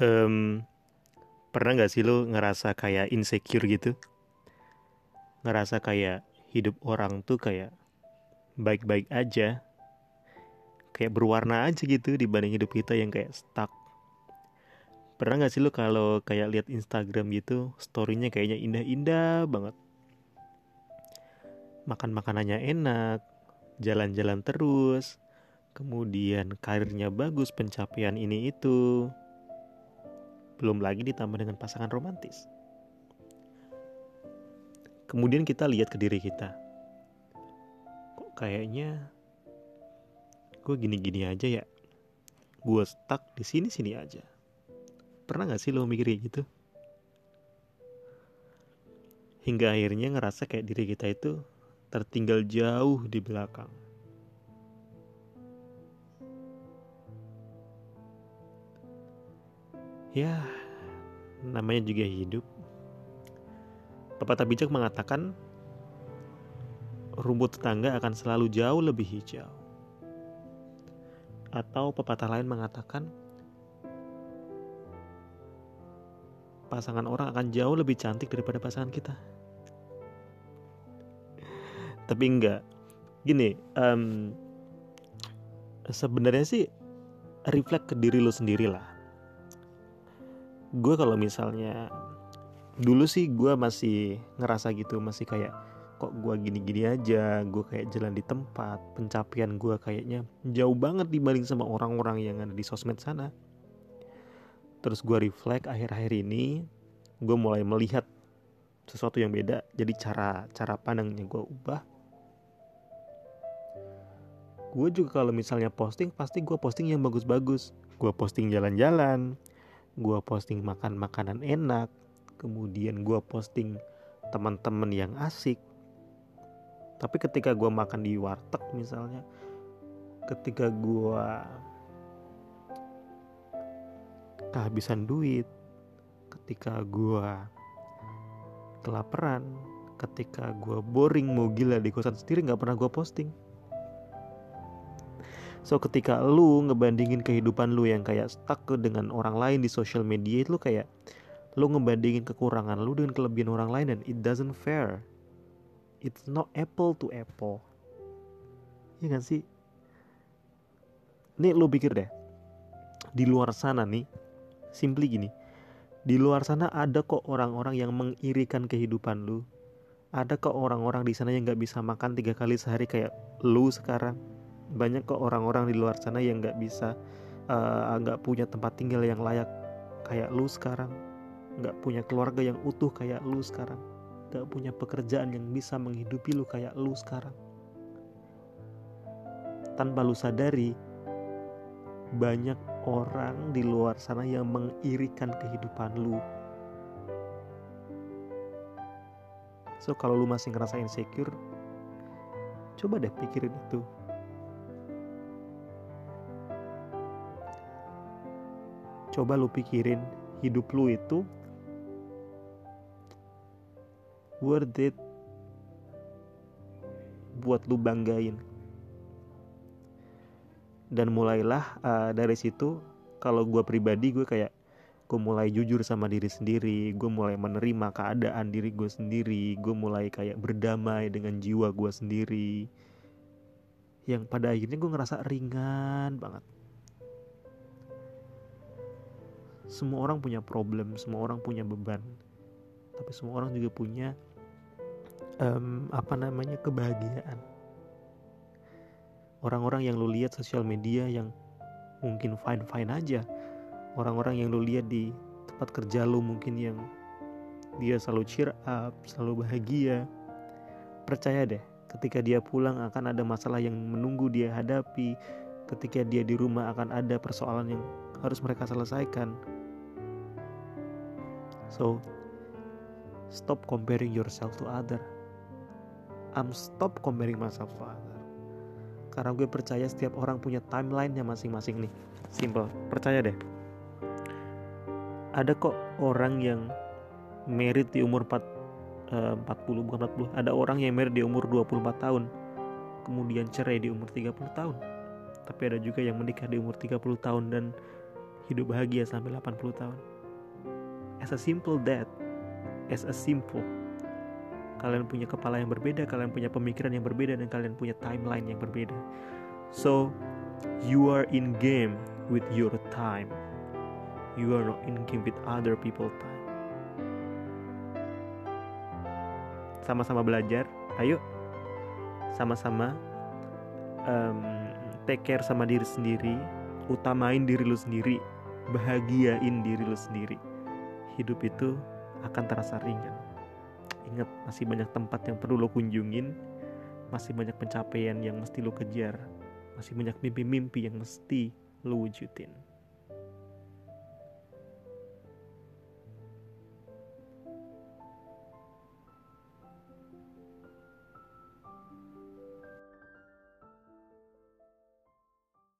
um, pernah nggak sih lo ngerasa kayak insecure gitu? Ngerasa kayak hidup orang tuh kayak baik-baik aja. Kayak berwarna aja gitu dibanding hidup kita yang kayak stuck. Pernah nggak sih lo kalau kayak lihat Instagram gitu storynya kayaknya indah-indah banget. Makan makanannya enak jalan-jalan terus kemudian karirnya bagus pencapaian ini itu belum lagi ditambah dengan pasangan romantis. Kemudian kita lihat ke diri kita. Kok kayaknya gue gini-gini aja ya? Gue stuck di sini-sini aja. Pernah gak sih lo mikir gitu? Hingga akhirnya ngerasa kayak diri kita itu tertinggal jauh di belakang. Ya, namanya juga hidup. Pepatah bijak mengatakan rumput tetangga akan selalu jauh lebih hijau. Atau pepatah lain mengatakan pasangan orang akan jauh lebih cantik daripada pasangan kita tapi enggak gini um, sebenarnya sih reflect ke diri lo sendiri lah gue kalau misalnya dulu sih gue masih ngerasa gitu masih kayak kok gue gini-gini aja gue kayak jalan di tempat pencapaian gue kayaknya jauh banget dibanding sama orang-orang yang ada di sosmed sana. Terus gue reflect akhir-akhir ini gue mulai melihat sesuatu yang beda. Jadi cara cara pandangnya gue ubah. Gue juga kalau misalnya posting pasti gue posting yang bagus-bagus. Gue posting jalan-jalan gue posting makan makanan enak kemudian gue posting teman-teman yang asik. Tapi ketika gue makan di warteg misalnya ketika gue kehabisan duit ketika gue kelaparan ketika gue boring mau gila di kosan sendiri nggak pernah gue posting So ketika lu ngebandingin kehidupan lu yang kayak stuck dengan orang lain di social media itu kayak lu ngebandingin kekurangan lu dengan kelebihan orang lain dan it doesn't fair. It's not apple to apple. Iya kan sih? Nih lu pikir deh. Di luar sana nih, simply gini. Di luar sana ada kok orang-orang yang mengirikan kehidupan lu. Ada kok orang-orang di sana yang gak bisa makan tiga kali sehari kayak lu sekarang banyak kok orang-orang di luar sana yang nggak bisa eh, nggak uh, punya tempat tinggal yang layak kayak lu sekarang. Nggak punya keluarga yang utuh kayak lu sekarang. Nggak punya pekerjaan yang bisa menghidupi lu kayak lu sekarang. Tanpa lu sadari banyak orang di luar sana yang mengirikan kehidupan lu. So kalau lu masih ngerasa insecure coba deh pikirin itu coba lu pikirin hidup lu itu worth it buat lu banggain. Dan mulailah uh, dari situ kalau gue pribadi gue kayak gue mulai jujur sama diri sendiri gue mulai menerima keadaan diri gue sendiri gue mulai kayak berdamai dengan jiwa gue sendiri. Yang pada akhirnya gue ngerasa ringan banget semua orang punya problem semua orang punya beban. Tapi semua orang juga punya um, apa namanya kebahagiaan. Orang-orang yang lu lihat sosial media yang mungkin fine fine aja. Orang-orang yang lu lihat di tempat kerja lu mungkin yang dia selalu cheer up selalu bahagia. Percaya deh ketika dia pulang akan ada masalah yang menunggu dia hadapi. Ketika dia di rumah akan ada persoalan yang harus mereka selesaikan So stop comparing yourself to other. I'm stop comparing myself to other. Karena gue percaya setiap orang punya timeline-nya masing-masing nih. Simple, percaya deh. Ada kok orang yang merit di umur 4, uh, 40 bukan 40. Ada orang yang merit di umur 24 tahun. Kemudian cerai di umur 30 tahun. Tapi ada juga yang menikah di umur 30 tahun dan hidup bahagia sampai 80 tahun as a simple that as a simple. Kalian punya kepala yang berbeda kalian punya pemikiran yang berbeda dan kalian punya timeline yang berbeda. So you are in game with your time. You are not in game with other people time. Sama-sama belajar ayo. Sama-sama um, take care sama diri sendiri. Utamain diri lu sendiri. Bahagiain diri lu sendiri hidup itu akan terasa ringan. Ingat masih banyak tempat yang perlu lo kunjungin masih banyak pencapaian yang mesti lo kejar masih banyak mimpi-mimpi yang mesti lo wujudin